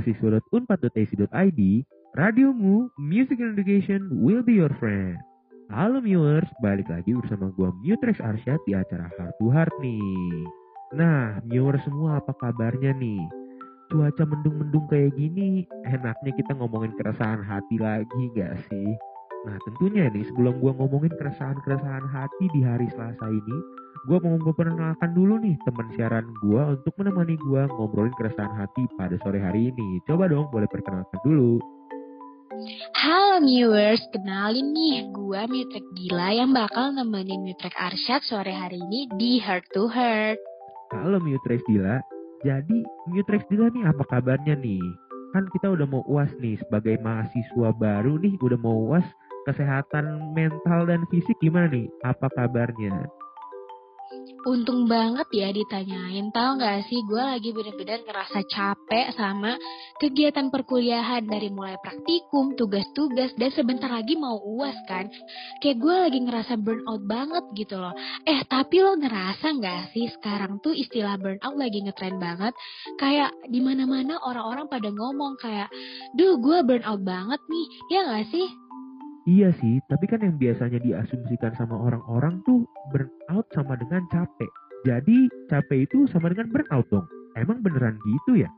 www.radiomahasiswa.unpad.ac.id Radiomu, Music and Education will be your friend. Halo viewers, balik lagi bersama gue Mutrex Arsyad di acara Heart to Heart nih. Nah, viewers semua apa kabarnya nih? Cuaca mendung-mendung kayak gini, enaknya kita ngomongin keresahan hati lagi gak sih? Nah tentunya nih sebelum gue ngomongin keresahan-keresahan hati di hari Selasa ini, gue mau memperkenalkan dulu nih teman siaran gue untuk menemani gue ngobrolin keresahan hati pada sore hari ini. Coba dong boleh perkenalkan dulu. Halo viewers, kenalin nih, gue Mitrek Gila yang bakal nemenin Mitrek Arsyad sore hari ini di Heart to Heart. Halo Mitrek Gila, jadi Mitrek Gila nih apa kabarnya nih? Kan kita udah mau uas nih sebagai mahasiswa baru nih, udah mau uas kesehatan mental dan fisik gimana nih? Apa kabarnya? Untung banget ya ditanyain, tau gak sih gue lagi bener-bener ngerasa capek sama kegiatan perkuliahan dari mulai praktikum, tugas-tugas, dan sebentar lagi mau uas kan. Kayak gue lagi ngerasa burnout banget gitu loh. Eh tapi lo ngerasa gak sih sekarang tuh istilah burnout lagi ngetren banget. Kayak di mana-mana orang-orang pada ngomong kayak, duh gue burnout banget nih, ya gak sih? Iya sih, tapi kan yang biasanya diasumsikan sama orang-orang tuh burnout sama dengan capek. Jadi capek itu sama dengan burnout dong. Emang beneran gitu ya?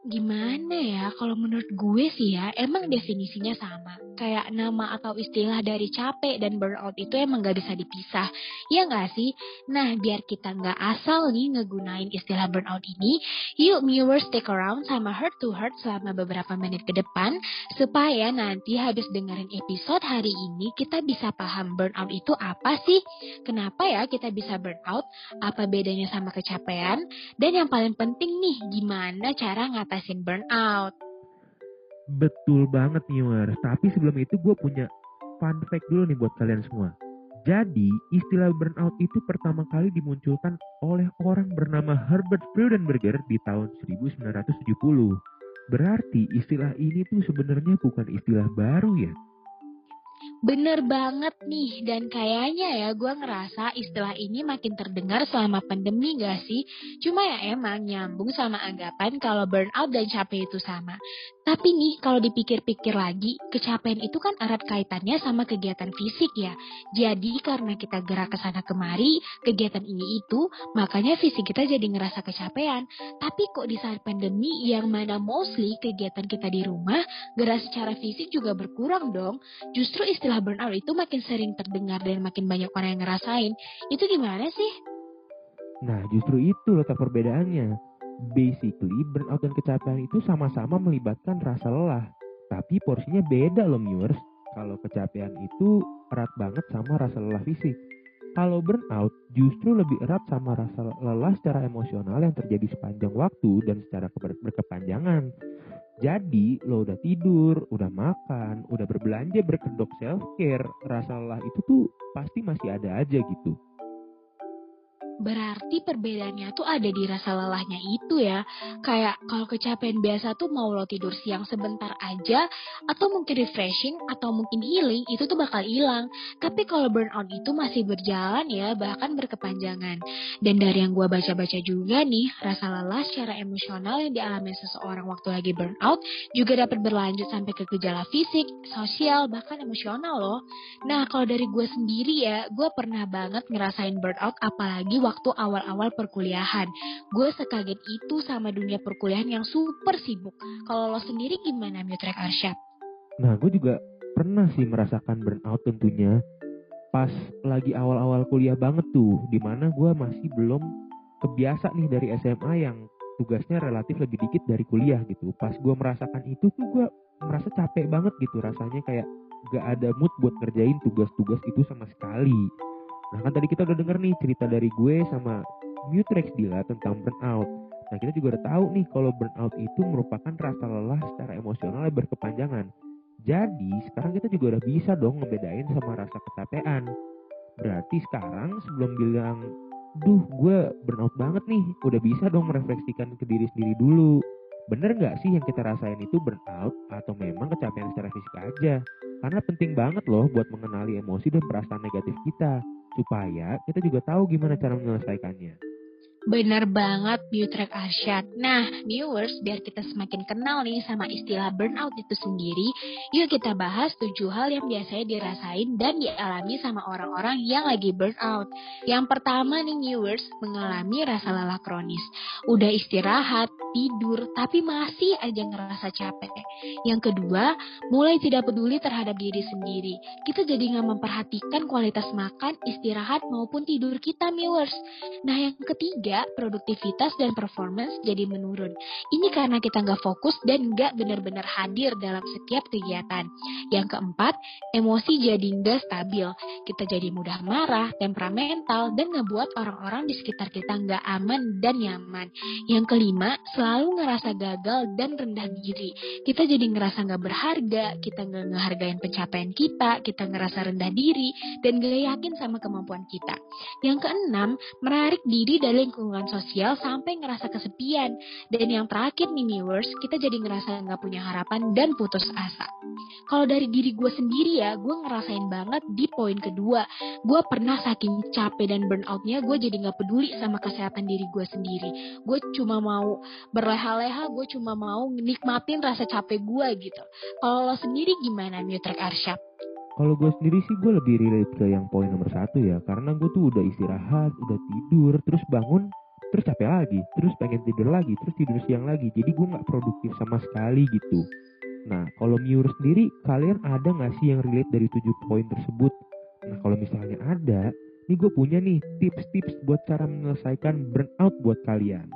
Gimana ya, kalau menurut gue sih ya, emang definisinya sama. Kayak nama atau istilah dari capek dan burnout itu emang gak bisa dipisah. Ya gak sih? Nah, biar kita gak asal nih ngegunain istilah burnout ini, yuk viewers stick around sama Heart to Heart selama beberapa menit ke depan, supaya nanti habis dengerin episode hari ini, kita bisa paham burnout itu apa sih? Kenapa ya kita bisa burnout? Apa bedanya sama kecapean? Dan yang paling penting nih, gimana cara ngat ngatasin burnout. Betul banget nih War. Tapi sebelum itu gue punya fun fact dulu nih buat kalian semua. Jadi, istilah burnout itu pertama kali dimunculkan oleh orang bernama Herbert Freudenberger di tahun 1970. Berarti istilah ini tuh sebenarnya bukan istilah baru ya. Bener banget nih, dan kayaknya ya gue ngerasa istilah ini makin terdengar selama pandemi gak sih? Cuma ya emang nyambung sama anggapan kalau burnout dan capek itu sama. Tapi nih, kalau dipikir-pikir lagi, kecapean itu kan erat kaitannya sama kegiatan fisik ya. Jadi karena kita gerak ke sana kemari, kegiatan ini itu, makanya fisik kita jadi ngerasa kecapean. Tapi kok di saat pandemi yang mana mostly kegiatan kita di rumah, gerak secara fisik juga berkurang dong. Justru istilah burnout itu makin sering terdengar dan makin banyak orang yang ngerasain. Itu gimana sih? Nah, justru itu letak perbedaannya basically burnout dan kecapean itu sama-sama melibatkan rasa lelah. Tapi porsinya beda loh viewers. Kalau kecapean itu erat banget sama rasa lelah fisik. Kalau burnout justru lebih erat sama rasa lelah secara emosional yang terjadi sepanjang waktu dan secara berkepanjangan. Jadi lo udah tidur, udah makan, udah berbelanja berkedok self care, rasa lelah itu tuh pasti masih ada aja gitu. Berarti perbedaannya tuh ada di rasa lelahnya itu ya. Kayak kalau kecapean biasa tuh mau lo tidur siang sebentar aja, atau mungkin refreshing, atau mungkin healing, itu tuh bakal hilang. Tapi kalau burnout itu masih berjalan ya, bahkan berkepanjangan. Dan dari yang gue baca-baca juga nih, rasa lelah secara emosional yang dialami seseorang waktu lagi burnout juga dapat berlanjut sampai ke gejala fisik, sosial, bahkan emosional loh. Nah kalau dari gue sendiri ya, gue pernah banget ngerasain burnout apalagi waktu waktu awal-awal perkuliahan. Gue sekaget itu sama dunia perkuliahan yang super sibuk. Kalau lo sendiri gimana, Mutrek Arsyad? Nah, gue juga pernah sih merasakan burnout tentunya. Pas lagi awal-awal kuliah banget tuh, di mana gue masih belum kebiasa nih dari SMA yang tugasnya relatif lebih dikit dari kuliah gitu. Pas gue merasakan itu tuh gue merasa capek banget gitu rasanya kayak gak ada mood buat ngerjain tugas-tugas itu sama sekali. Nah kan tadi kita udah denger nih cerita dari gue sama Mutrex Dila tentang burnout. Nah kita juga udah tahu nih kalau burnout itu merupakan rasa lelah secara emosional yang berkepanjangan. Jadi sekarang kita juga udah bisa dong ngebedain sama rasa kecapean. Berarti sekarang sebelum bilang, duh gue burnout banget nih, udah bisa dong merefleksikan ke diri sendiri dulu. Bener nggak sih yang kita rasain itu burnout atau memang kecapean secara fisik aja? Karena penting banget loh buat mengenali emosi dan perasaan negatif kita supaya kita juga tahu gimana cara menyelesaikannya. Bener banget, Butrek Arsyad. Nah, viewers, biar kita semakin kenal nih sama istilah burnout itu sendiri, yuk kita bahas tujuh hal yang biasanya dirasain dan dialami sama orang-orang yang lagi burnout. Yang pertama nih viewers, mengalami rasa lelah kronis. Udah istirahat, tidur, tapi masih aja ngerasa capek. Yang kedua, mulai tidak peduli terhadap diri sendiri. Kita jadi nggak memperhatikan kualitas makan, istirahat, maupun tidur kita, viewers. Nah, yang ketiga, produktivitas dan performance jadi menurun. Ini karena kita nggak fokus dan nggak benar-benar hadir dalam setiap kegiatan. Yang keempat, emosi jadi nggak stabil. Kita jadi mudah marah, temperamental, dan ngebuat orang-orang di sekitar kita nggak aman dan nyaman. Yang kelima, selalu ngerasa gagal dan rendah diri. Kita jadi ngerasa nggak berharga, kita nggak ngehargain pencapaian kita, kita ngerasa rendah diri, dan gak yakin sama kemampuan kita. Yang keenam, menarik diri dari lingkungan lingkungan sosial sampai ngerasa kesepian. Dan yang terakhir nih viewers, kita jadi ngerasa nggak punya harapan dan putus asa. Kalau dari diri gue sendiri ya, gue ngerasain banget di poin kedua. Gue pernah saking capek dan burnoutnya, gue jadi nggak peduli sama kesehatan diri gue sendiri. Gue cuma mau berleha-leha, gue cuma mau nikmatin rasa capek gue gitu. Kalau lo sendiri gimana, Mutrek Arsyad? Kalau gue sendiri sih gue lebih relate ke yang poin nomor satu ya, karena gue tuh udah istirahat, udah tidur, terus bangun, terus capek lagi, terus pengen tidur lagi, terus tidur siang lagi, jadi gue nggak produktif sama sekali gitu. Nah, kalau Miur sendiri, kalian ada nggak sih yang relate dari tujuh poin tersebut? Nah, kalau misalnya ada, nih gue punya nih tips-tips buat cara menyelesaikan burnout buat kalian.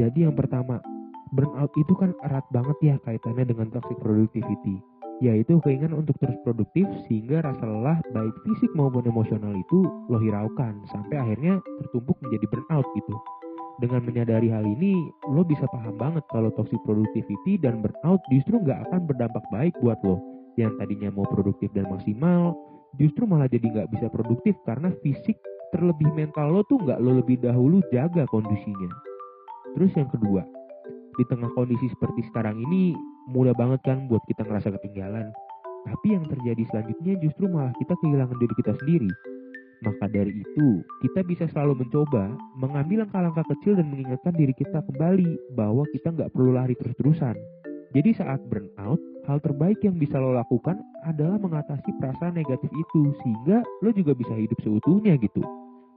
Jadi yang pertama, burnout itu kan erat banget ya kaitannya dengan toxic productivity yaitu keinginan untuk terus produktif sehingga rasa lelah baik fisik maupun emosional itu lo hiraukan sampai akhirnya tertumpuk menjadi burnout gitu. Dengan menyadari hal ini, lo bisa paham banget kalau toxic productivity dan burnout justru nggak akan berdampak baik buat lo. Yang tadinya mau produktif dan maksimal, justru malah jadi nggak bisa produktif karena fisik terlebih mental lo tuh nggak lo lebih dahulu jaga kondisinya. Terus yang kedua, di tengah kondisi seperti sekarang ini, mudah banget kan buat kita ngerasa ketinggalan. Tapi yang terjadi selanjutnya justru malah kita kehilangan diri kita sendiri. Maka dari itu, kita bisa selalu mencoba mengambil langkah-langkah kecil dan mengingatkan diri kita kembali bahwa kita nggak perlu lari terus-terusan. Jadi saat burnout, hal terbaik yang bisa lo lakukan adalah mengatasi perasaan negatif itu sehingga lo juga bisa hidup seutuhnya gitu.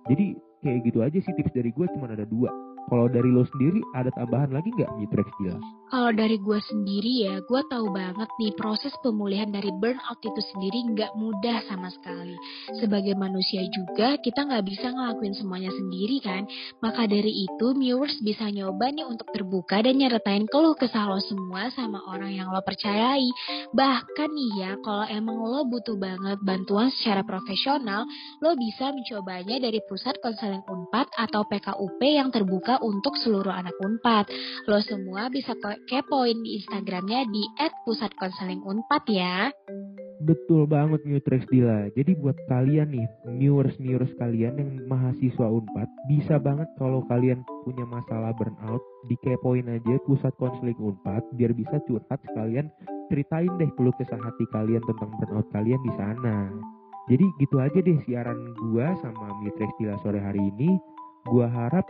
Jadi kayak gitu aja sih tips dari gue cuma ada dua. Kalau dari lo sendiri ada tambahan lagi nggak Mitrex jelas? Kalau dari gue sendiri ya, gue tahu banget nih proses pemulihan dari burnout itu sendiri nggak mudah sama sekali. Sebagai manusia juga kita nggak bisa ngelakuin semuanya sendiri kan. Maka dari itu viewers bisa nyoba nih untuk terbuka dan nyeritain keluh kesah lo semua sama orang yang lo percayai. Bahkan nih ya, kalau emang lo butuh banget bantuan secara profesional, lo bisa mencobanya dari pusat konseling Unpad atau PKUP yang terbuka untuk seluruh anak Unpad. Lo semua bisa kepoin di Instagramnya di @pusatkonseling_unpad ya. Betul banget Nutrex Dila. Jadi buat kalian nih, viewers-viewers kalian yang mahasiswa Unpad, bisa banget kalau kalian punya masalah burnout, dikepoin aja pusat konseling Unpad biar bisa curhat sekalian ceritain deh keluh kesah hati kalian tentang burnout kalian di sana. Jadi gitu aja deh siaran gua sama Mitrex Dila sore hari ini. Gua harap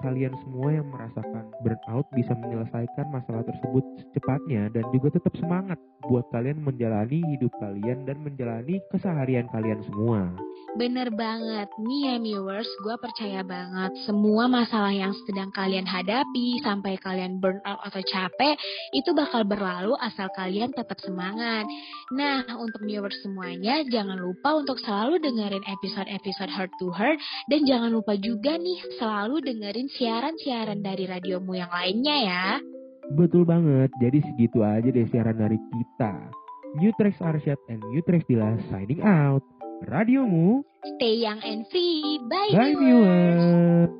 kalian semua yang merasakan burnout bisa menyelesaikan masalah tersebut secepatnya dan juga tetap semangat buat kalian menjalani hidup kalian dan menjalani keseharian kalian semua. Bener banget, nih ya viewers, gue percaya banget semua masalah yang sedang kalian hadapi sampai kalian burnout atau capek itu bakal berlalu asal kalian tetap semangat. Nah, untuk viewers semuanya, jangan lupa untuk selalu dengerin episode-episode Heart to Heart dan jangan lupa juga nih selalu dengerin siaran-siaran dari radiomu yang lainnya ya. Betul banget, jadi segitu aja deh siaran dari kita. Newtrex Arsyad and Newtrex Dila signing out. Radiomu. Stay young and free. Bye, Bye viewers. viewers.